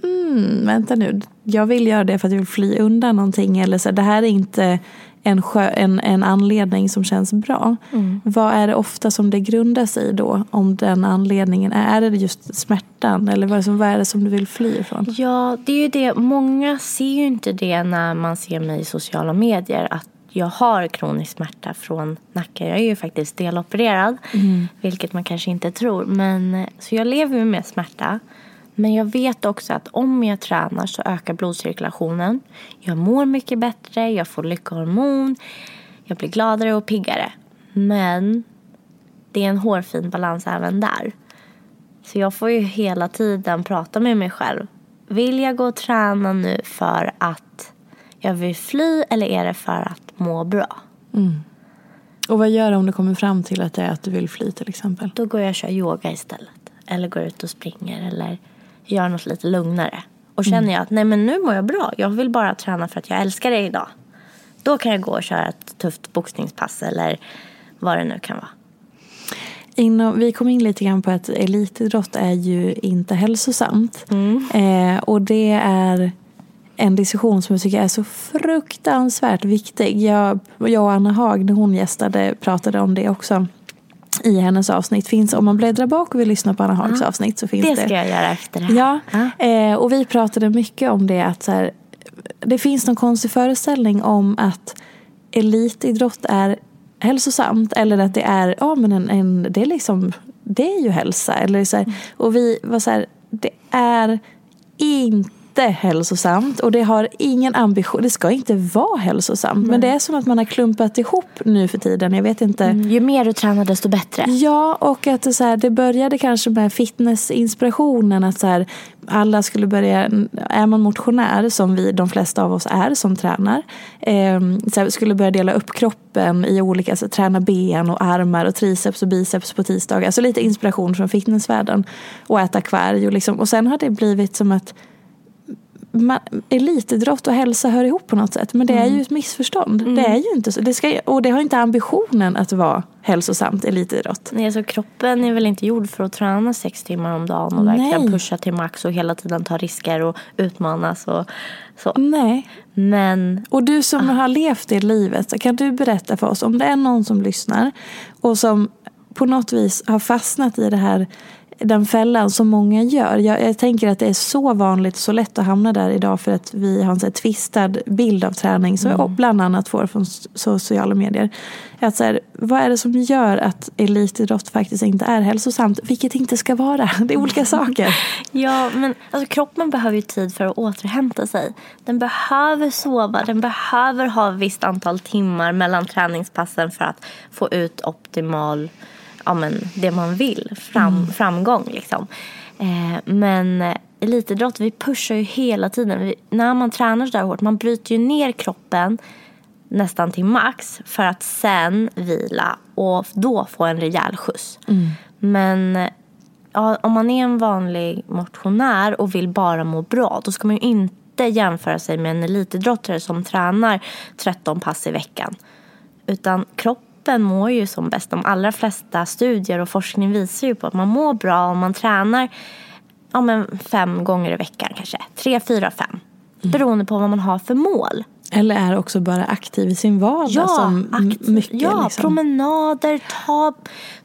mm, vänta nu, jag vill göra det för att jag vill fly undan någonting. Eller så här, det här är inte en, sjö, en, en anledning som känns bra. Mm. Vad är det ofta som det grundar sig i då? Om den anledningen är, är det just smärtan? Eller vad är, det som, vad är det som du vill fly ifrån? Ja, det är ju det. Många ser ju inte det när man ser mig i sociala medier. Att jag har kronisk smärta från nacken. Jag är ju faktiskt delopererad. Mm. Vilket man kanske inte tror. Men, så jag lever ju med smärta. Men jag vet också att om jag tränar så ökar blodcirkulationen. Jag mår mycket bättre, jag får lyckohormon, jag blir gladare och piggare. Men det är en hårfin balans även där. Så jag får ju hela tiden prata med mig själv. Vill jag gå och träna nu för att jag vill fly eller är det för att må bra? Mm. Och vad gör du om du kommer fram till att det är att du vill fly till exempel? Då går jag och kör yoga istället. Eller går ut och springer eller göra något lite lugnare. Och känner mm. jag att nej men nu mår jag bra, jag vill bara träna för att jag älskar det idag. Då kan jag gå och köra ett tufft boxningspass eller vad det nu kan vara. Inom, vi kom in lite grann på att elitidrott är ju inte hälsosamt. Mm. Eh, och det är en diskussion som jag tycker är så fruktansvärt viktig. Jag, jag och Anna Haag när hon gästade pratade om det också i hennes avsnitt finns, om man bläddrar bak och vill lyssna på Anna Hags avsnitt så finns det. Det ska jag göra efter det här. Ja, eh, och vi pratade mycket om det att så här, det finns någon konstig föreställning om att elitidrott är hälsosamt eller att det är, ja men en, en det är liksom, det är ju hälsa. Eller så här, mm. och vi var så här, det är inte hälsosamt och det har ingen ambition. Det ska inte vara hälsosamt. Mm. Men det är som att man har klumpat ihop nu för tiden. Jag vet inte. Mm. Ju mer du tränar desto bättre. Ja, och att det, så här, det började kanske med fitnessinspirationen. Att så här, alla skulle börja, är man motionär som vi, de flesta av oss är som tränar. Eh, så här, skulle börja dela upp kroppen i olika, så träna ben och armar och triceps och biceps på tisdagar. Alltså lite inspiration från fitnessvärlden. Och äta och liksom. Och sen har det blivit som att man, elitidrott och hälsa hör ihop på något sätt. Men det är ju ett missförstånd. Det är ju inte så. Det ska, och det har inte ambitionen att vara hälsosamt elitidrott. Nej, alltså kroppen är väl inte gjord för att träna sex timmar om dagen och verkligen Nej. pusha till max och hela tiden ta risker och utmanas och så. Nej. Men Och du som har levt det livet, kan du berätta för oss om det är någon som lyssnar och som på något vis har fastnat i det här den fällan som många gör. Jag, jag tänker att det är så vanligt, så lätt att hamna där idag för att vi har en så här tvistad bild av träning som jag bland annat får från sociala medier. Att så här, vad är det som gör att elitidrott faktiskt inte är hälsosamt? Vilket inte ska vara. <laughs> Det är olika saker. <laughs> Ja, men alltså, kroppen behöver ju tid för att återhämta sig. Den behöver sova, den behöver ha ett visst antal timmar mellan träningspassen för att få ut optimal, ja men det man vill, fram, framgång liksom. Eh, men elitidrott, vi pushar ju hela tiden. Vi, när man tränar så där hårt, man bryter ju ner kroppen nästan till max för att sen vila och då få en rejäl skjuts. Men ja, om man är en vanlig motionär och vill bara må bra då ska man ju inte jämföra sig med en elitidrottare som tränar 13 pass i veckan. Utan kroppen mår ju som bäst. De allra flesta studier och forskning visar ju på att man mår bra om man tränar ja, men fem gånger i veckan kanske. Tre, fyra, fem. Beroende på vad man har för mål. Eller är också bara aktiv i sin vardag Ja, som aktiv, mycket. ja liksom. promenader. Ta,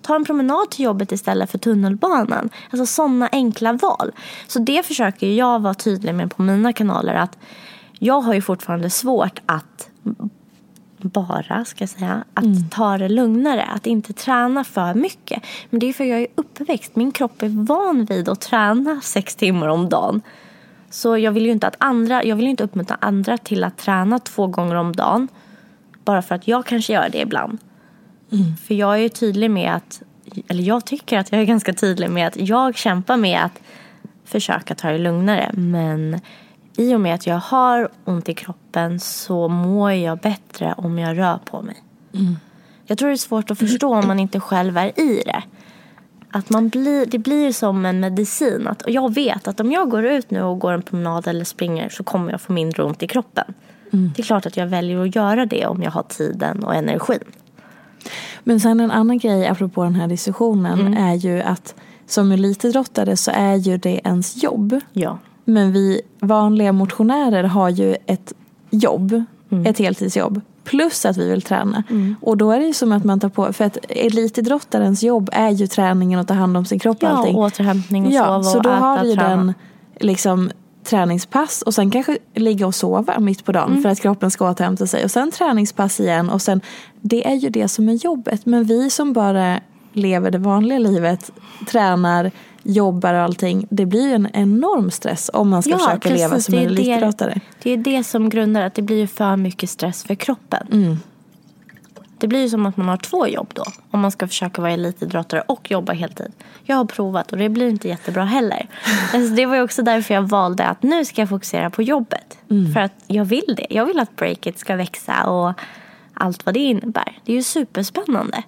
ta en promenad till jobbet istället för tunnelbanan. Alltså sådana enkla val. Så det försöker jag vara tydlig med på mina kanaler. att Jag har ju fortfarande svårt att bara, ska jag säga, att Mm. ta det lugnare. Att inte träna för mycket. Men det är för jag är uppväxt. Min kropp är van vid att träna sex timmar om dagen. Så jag vill ju inte att andra, jag vill inte uppmuntra andra till att träna två gånger om dagen. Bara för att jag kanske gör det ibland. För jag är ju tydlig med att, eller jag tycker att jag är <laughs> ganska tydlig med att jag kämpar med att försöka ta det lugnare. Men i och med att jag har ont i kroppen så mår jag bättre om jag rör på mig. Jag tror det är svårt att förstå om man inte själv är i det. Att man blir, det blir som en medicin. Att, och jag vet att om jag går ut nu och går en promenad eller springer så kommer jag få mindre ont i kroppen. Det är klart att jag väljer att göra det om jag har tiden och energin. Men sen en annan grej apropå den här diskussionen Mm. är ju att som elitidrottare så är ju det ens jobb. Ja. Men vi vanliga motionärer har ju ett jobb, ett heltidsjobb. Plus att vi vill träna. Och då är det ju som att man tar på, för att elitidrottarens jobb är ju träningen och ta hand om sin kropp och Ja, allting. återhämtning och ja, sova så och då äta, har vi ju den liksom träningspass och sen kanske ligga och sova mitt på dagen för att kroppen ska återhämta sig. Och sen träningspass igen och sen, det är ju det som är jobbet. Men vi som bara lever det vanliga livet, tränar, jobbar och allting. Det blir ju en enorm stress om man ska försöka leva som en elitidrottare. Det är det som grundar att det blir för mycket stress för kroppen. Mm. Det blir ju som att man har två jobb då. Om man ska försöka vara elitidrottare och jobba heltid. Jag har provat och det blir inte jättebra heller. <laughs> alltså det var ju också därför jag valde att nu ska jag fokusera på jobbet. Mm. För att jag vill det. Jag vill att breaket ska växa och allt vad det innebär. Det är ju superspännande.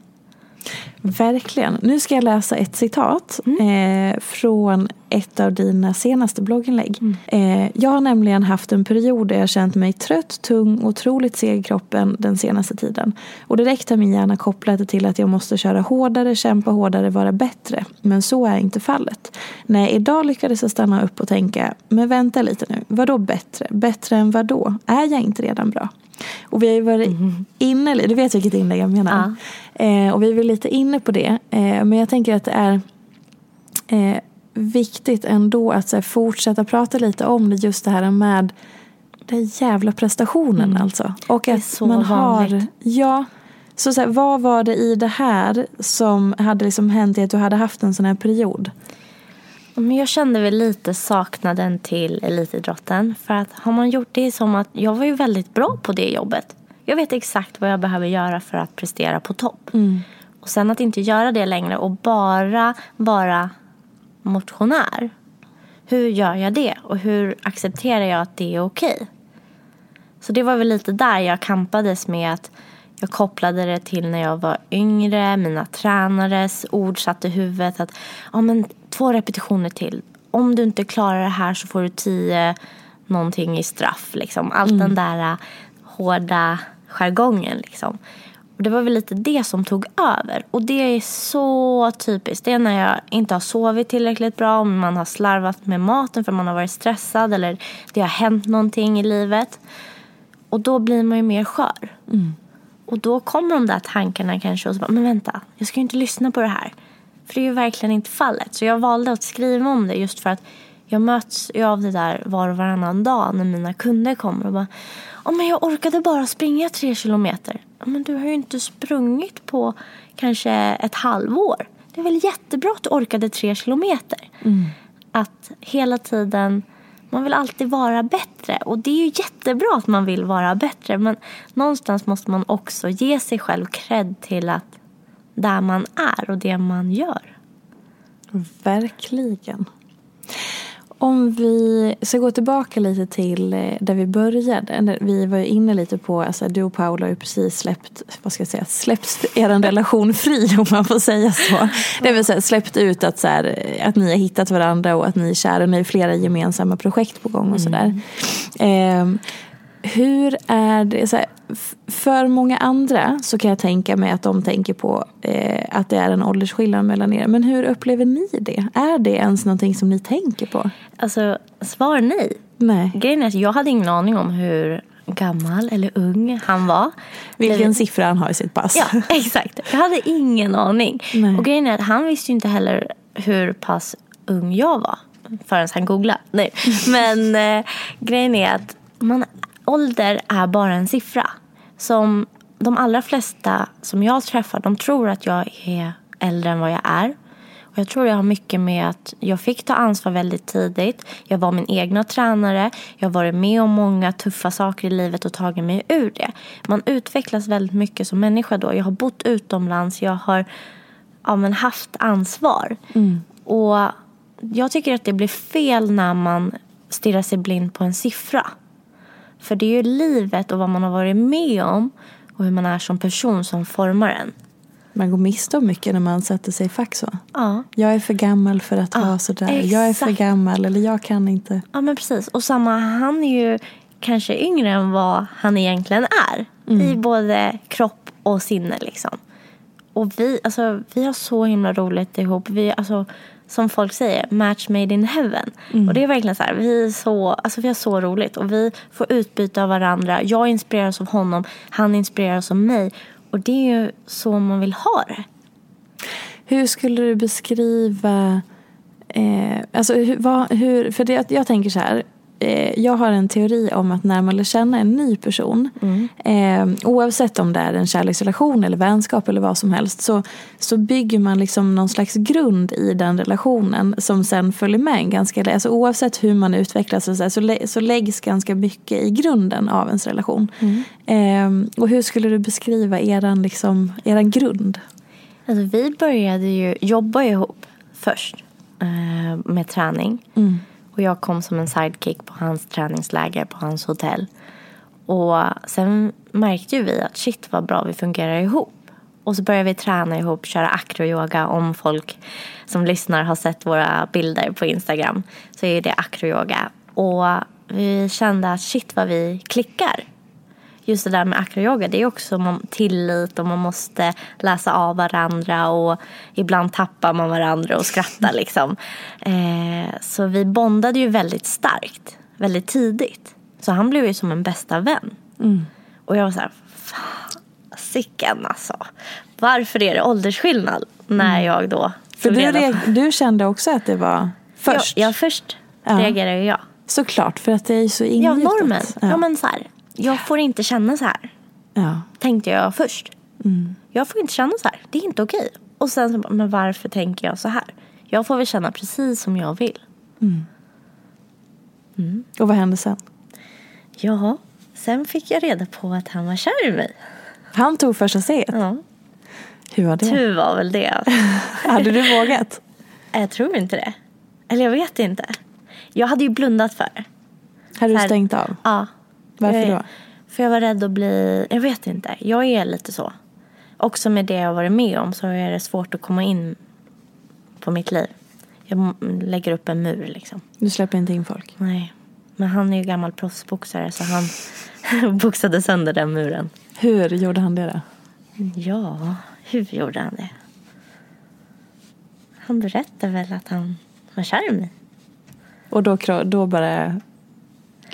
Verkligen. Nu ska jag läsa ett citat eh, från ett av dina senaste blogginlägg. Eh, jag har nämligen haft en period där jag känt mig trött, tung, otroligt seg i kroppen den senaste tiden. Och direkt har min hjärna kopplat det till att jag måste köra hårdare, kämpa hårdare, vara bättre. Men så är inte fallet. Nej, idag lyckades jag stanna upp och tänka, men vänta lite nu, vad då bättre? Bättre än vad då? Är jag inte redan bra? Och vi har ju varit inne, du vet vilket inlägg jag menar. Eh, och vi är väl lite inne på det. Eh, men jag tänker att det är eh, viktigt ändå att här, fortsätta prata lite om det. Just det här med den jävla prestationen alltså. Och att man har... vanligt. Ja. Så, så här, vad var det i det här som hade liksom hänt i att du hade haft en sån här period? Men jag kände väl lite saknaden till elitidrotten. För att har man gjort det som att jag var ju väldigt bra på det jobbet. Jag vet exakt vad jag behöver göra för att prestera på topp. Och sen att inte göra det längre och bara vara motionär. Hur gör jag det? Och hur accepterar jag att det är okej? Så det var väl lite där jag kampades med att jag kopplade det till när jag var yngre, mina tränares ord satt i huvudet att ja, men två repetitioner till. Om du inte klarar det här så får du tio någonting i straff. Liksom. Allt den där uh, hårda jargongen. Liksom. Och det var väl lite det som tog över. Och det är så typiskt. Det är när jag inte har sovit tillräckligt bra, om man har slarvat med maten för man har varit stressad eller det har hänt någonting i livet. Och då blir man ju mer skör. Och då kommer de där tankarna kanske och så bara, men vänta, jag ska ju inte lyssna på det här. För det är ju verkligen inte fallet. Så jag valde att skriva om det just för att jag möts ju av det där var och varannan dag när mina kunder kommer och bara, oh, men jag orkade bara springa tre kilometer. "Ja, Men du har ju inte sprungit på kanske ett halvår. Det är väl jättebra att du orkade tre kilometer. Att hela tiden, man vill alltid vara bättre. Och det är ju jättebra att man vill vara bättre. Men någonstans måste man också ge sig själv cred till att där man är och det man gör. Verkligen. Om vi ska gå tillbaka lite till eh, där vi började. Vi var ju inne lite på, alltså du och Paula har ju precis släppt, vad ska jag säga, släppt er <laughs> relation fri om man får säga så. Det vill säga släppt ut att, så här, att ni har hittat varandra och att ni är kära. Ni har flera gemensamma projekt på gång och sådär. Ehm, hur är det, så här, för många andra så kan jag tänka mig att de tänker på eh, att det är en åldersskillnad mellan er. Men hur upplever ni det? Är det ens någonting som ni tänker på? Alltså, svar nej. Nej. Grejen är att jag hade ingen aning om hur gammal eller ung han var. Vilken Eller- siffra han har i sitt pass. Ja, exakt. Jag hade ingen aning. Nej. Och grejen är att han visste ju inte heller hur pass ung jag var förrän han googlade. Nej. <laughs> Men eh, grejen är att man, ålder är bara en siffra. Som de allra flesta som jag träffar, de tror att jag är äldre än vad jag är. Och jag tror jag har mycket med att jag fick ta ansvar väldigt tidigt. Jag var min egna tränare. Jag har varit med om många tuffa saker i livet och tagit mig ur det. Man utvecklas väldigt mycket som människa då. Jag har bott utomlands. Jag har ja, men haft ansvar. Och jag tycker att det blir fel när man stirrar sig blind på en siffra. För det är ju livet och vad man har varit med om och hur man är som person som formar en. Man går miste om mycket när man sätter sig i fack så. Ja. Jag är för gammal för att ha sådär. Jag är för exakt. gammal eller jag kan inte. Ja men precis. Och samma, han är ju kanske yngre än vad han egentligen är. I både kropp och sinne liksom. Och vi, alltså, vi har så himla roligt ihop. Vi, alltså, som folk säger, match made in heaven. Och det är verkligen så här, vi, är så, alltså, vi har så roligt. Och vi får utbyta av varandra. Jag inspireras av honom, han inspireras av mig. Och det är ju så man vill ha det. Hur skulle du beskriva... Eh, alltså hur, vad, hur, för det, jag tänker så här. Eh, jag har en teori om att när man lär känna en ny person eh, oavsett om det är en kärleksrelation eller vänskap eller vad som helst så, så bygger man liksom någon slags grund i den relationen som sen följer med en ganska alltså Oavsett hur man utvecklas så, här, så, lä, så läggs ganska mycket i grunden av ens relation. Eh, och hur skulle du beskriva eran, liksom, eran grund? Alltså, vi började ju jobba ihop först eh, med träning. Och jag kom som en sidekick på hans träningsläger på hans hotell. Och sen märkte ju vi att shit vad bra vi fungerar ihop. Och så började vi träna ihop, köra acroyoga. Om folk som lyssnar har sett våra bilder på Instagram så är det acroyoga. Och vi kände att shit vad vi klickar just det där med acroyoga, det är också tillit och man måste läsa av varandra och ibland tappar man varandra och skrattar liksom. Eh, så vi bondade ju väldigt starkt, väldigt tidigt. Så han blev ju som en bästa vän. Och jag var så här, fan, sicken alltså. Varför är det åldersskillnad när jag då För du, reda du kände också att det var först? Ja, ja först Ja. reagerade jag. Såklart, för att det är så Ja, ingjutet. normen. Ja. Ja. men så här, jag får inte känna så här. Ja. tänkte jag först. Jag får inte känna så här. Det är inte okej. Och sen så men varför tänker jag så här? Jag får väl känna precis som jag vill. Och vad hände sen? Ja, sen fick jag reda på att han var kär i mig. Han tog första steget. Ja, Hur var det? tur var väl det. <laughs> Hade du vågat? jag tror inte det. Eller jag vet inte. Jag hade ju blundat för det. Hade du stängt av? Ja. Varför jag, då? För jag var rädd att bli, jag vet inte. Jag är lite så. Också med det jag har varit med om så är det svårt att komma in på mitt liv. Jag lägger upp en mur liksom. Du släpper inte in folk? Nej. Men han är ju gammal proffsboxare så han <laughs> boxade sönder den muren. Hur gjorde han det då? Ja, hur gjorde han det? Han berättade väl att han var kär i mig. Och då, då bara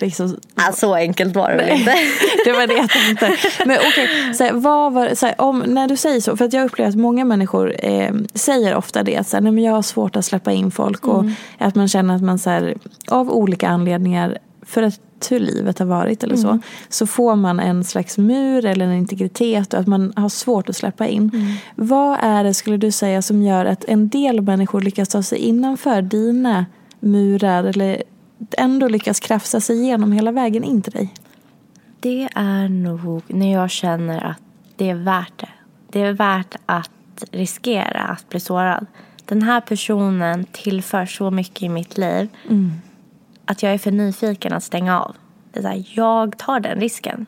liksom... Ah, så enkelt var det väl inte? <laughs> det var det jag tänkte. Men okej, så här, vad var, så här, om, när du säger så, för att jag upplever att många människor eh, säger ofta det, att så här, nej, men jag har svårt att släppa in folk och att man känner att man så här, av olika anledningar, för att hur livet har varit eller så, så får man en slags mur eller en integritet och att man har svårt att släppa in. Vad är det, skulle du säga, som gör att en del människor lyckas ta sig innanför dina murar eller ändå lyckas krafsa sig igenom hela vägen in till dig? Det är nog när jag känner att det är värt det. Det är värt att riskera att bli sårad. Den här personen tillför så mycket i mitt liv att jag är för nyfiken att stänga av. Det är här, jag tar den risken.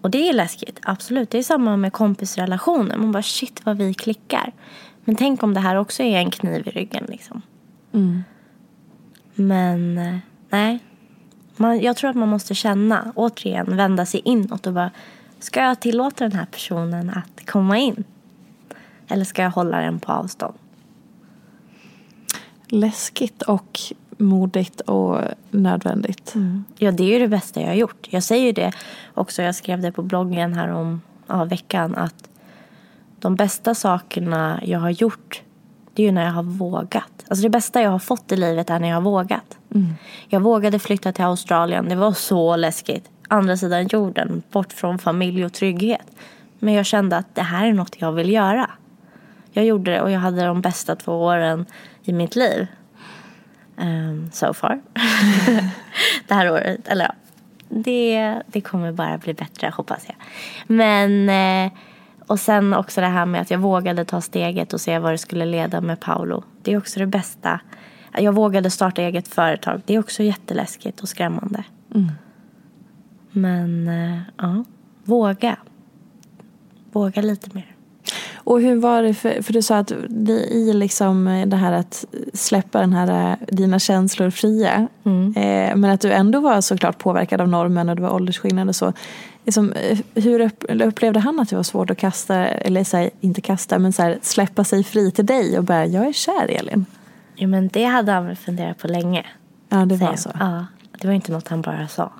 Och det är läskigt, absolut. Det är samma med kompisrelationer. Man bara shit vad vi klickar. Men tänk om det här också är en kniv i ryggen liksom. Men eh, nej, man, jag tror att man måste känna, återigen vända sig inåt och bara Ska jag tillåta den här personen att komma in? Eller ska jag hålla den på avstånd? Läskigt och modigt och nödvändigt. Ja, det är ju det bästa jag har gjort. Jag säger ju det också, jag skrev det på bloggen här om ja, veckan att de bästa sakerna jag har gjort det är ju när jag har vågat. Alltså det bästa jag har fått i livet är när jag har vågat. Jag vågade flytta till Australien. Det var så läskigt. Andra sidan jorden, bort från familj och trygghet. Men jag kände att det här är något jag vill göra. Jag gjorde det och jag hade de bästa två åren i mitt liv. Um, so far. <laughs> det här året, eller ja. Det, det kommer bara bli bättre hoppas jag. Men, eh, och sen också det här med att jag vågade ta steget och se vad det skulle leda med Paolo. Det är också det bästa. Jag vågade starta eget företag. Det är också jätteläskigt och skrämmande. Men eh, ja, våga. Våga lite mer. Och hur var det, för, för du sa att det, i liksom det här att släppa den här, dina känslor fria. Eh, men att du ändå var såklart påverkad av normen och det var åldersskillnad och så. Liksom, eh, hur upp, upplevde han att det var svårt att kasta, eller så här, inte kasta, men så här, släppa sig fri till dig och bara, jag är kär Elin. Ja, men det hade han väl funderat på länge. Ja, det var så. Ja, det var inte något han bara sa.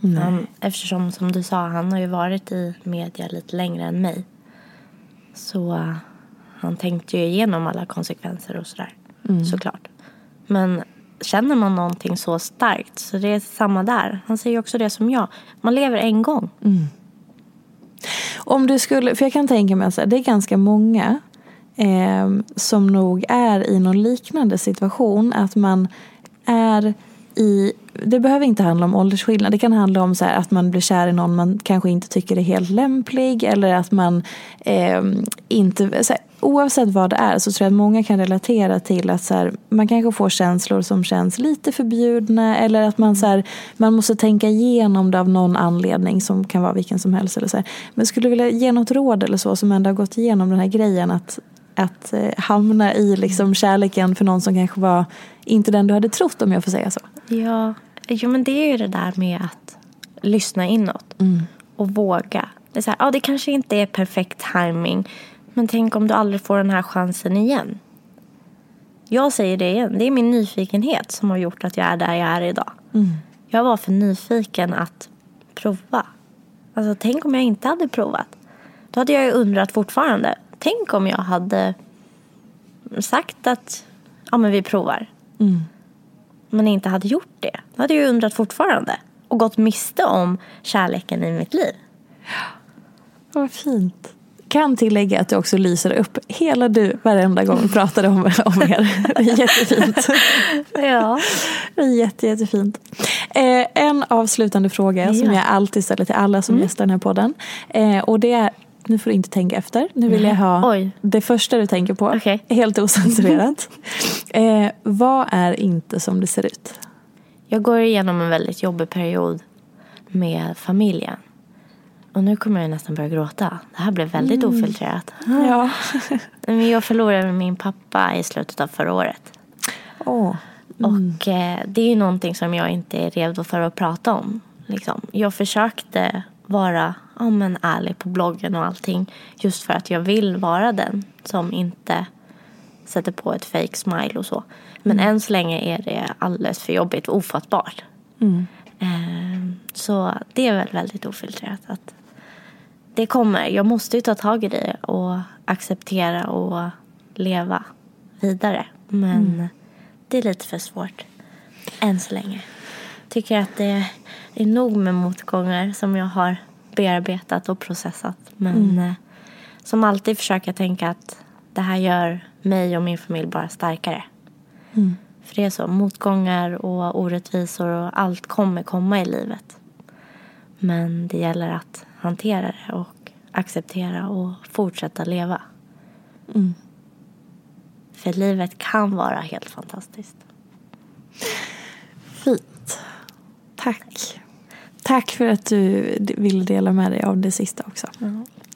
Han, eftersom som du sa, han har ju varit i media lite längre än mig. Så han tänkte ju igenom alla konsekvenser och sådär. Såklart. Men känner man någonting så starkt så det är samma där. Han säger också det som jag. Man lever en gång. Mm. Om du skulle, för jag kan tänka mig att det är ganska många eh, som nog är i någon liknande situation. Att man är i, det behöver inte handla om åldersskillnad. Det kan handla om så här, att man blir kär i någon man kanske inte tycker är helt lämplig. Eller att man eh, inte, så här, oavsett vad det är så tror jag att många kan relatera till att så här, man kanske får känslor som känns lite förbjudna. Eller att man, så här, man måste tänka igenom det av någon anledning som kan vara vilken som helst. Eller så här. Men skulle du vilja ge något råd eller så som ändå har gått igenom den här grejen att att eh, hamna i liksom kärleken för någon som kanske var inte den du hade trott om jag får säga så. Ja, jo, men det är ju det där med att lyssna inåt och våga. Det, är så här, ja, det kanske inte är perfekt timing men tänk om du aldrig får den här chansen igen. Jag säger det igen, det är min nyfikenhet som har gjort att jag är där jag är idag. Jag var för nyfiken att prova. Alltså, tänk om jag inte hade provat. Då hade jag ju undrat fortfarande. Tänk om jag hade sagt att ja, men vi provar. Men inte hade gjort det. Då hade jag ju undrat fortfarande. Och gått miste om kärleken i mitt liv. Vad fint. Kan tillägga att du också lyser upp hela du varenda gång vi pratade om, om er. Det är jättefint. Ja. Det är jätte, jättefint. Eh, en avslutande fråga som Ja. jag alltid ställer till alla som gästar den här podden. Eh, och det är, nu får du inte tänka efter. Nu vill jag ha Oj. det första du tänker på. Okej. Helt osensurerat. eh, vad är inte som det ser ut? Jag går igenom en väldigt jobbig period med familjen. Och nu kommer jag nästan börja gråta. Det här blev väldigt ofiltrerat. Ja. <laughs> Men jag förlorade min pappa i slutet av förra året. Åh. Och eh, det är ju någonting som jag inte är redo för att prata om. Liksom. Jag försökte vara ja, men ärlig på bloggen och allting. Just för att jag vill vara den som inte sätter på ett fake smile och så. Men än så länge är det alldeles för jobbigt och ofattbart. Eh, så det är väl väldigt ofiltrerat. Att det kommer. Jag måste ju ta tag i det och acceptera och leva vidare. Men det är lite för svårt än så länge. Tycker att det är nog med motgångar som jag har bearbetat och processat. Men eh, som alltid försöker jag tänka att det här gör mig och min familj bara starkare. För det är så, motgångar och orättvisor och allt kommer komma i livet. Men det gäller att hantera det och acceptera och fortsätta leva. För livet kan vara helt fantastiskt. Fint. Tack. Tack för att du ville dela med dig av det sista också.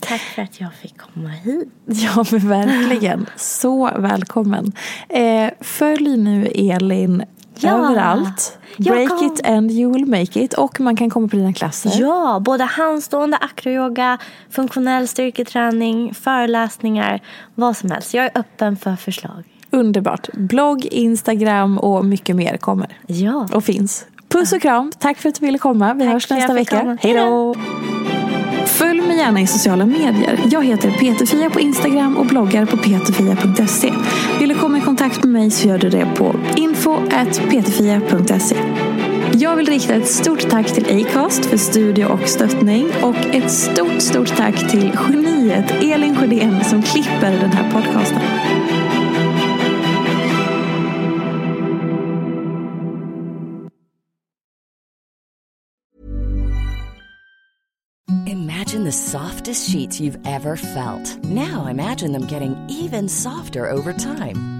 Tack för att jag fick komma hit. <laughs> Ja, men verkligen. Så välkommen. Eh, följ nu Elin Ja. överallt. Break it and you will make it. Och man kan komma på dina klasser. Ja, både handstående acroyoga, funktionell styrketräning, föreläsningar, vad som helst. Jag är öppen för förslag. Underbart. Blogg, Instagram och mycket mer kommer. Ja. Och finns. Puss och kram. Tack för att du ville komma. Vi Tack hörs nästa vecka. Hej då! Följ mig gärna i sociala medier. Jag heter Peterfia på Instagram och bloggar på peterfia.se kontakt med mig så gör du det på info.ptfia.se Jag vill rikta ett stort tack till Acast för studie och stöttning och ett stort, stort tack till geniet Elin Sjödén som klipper den här podcasten. Imagine the softest sheets you've ever felt. Now imagine them getting even softer over time.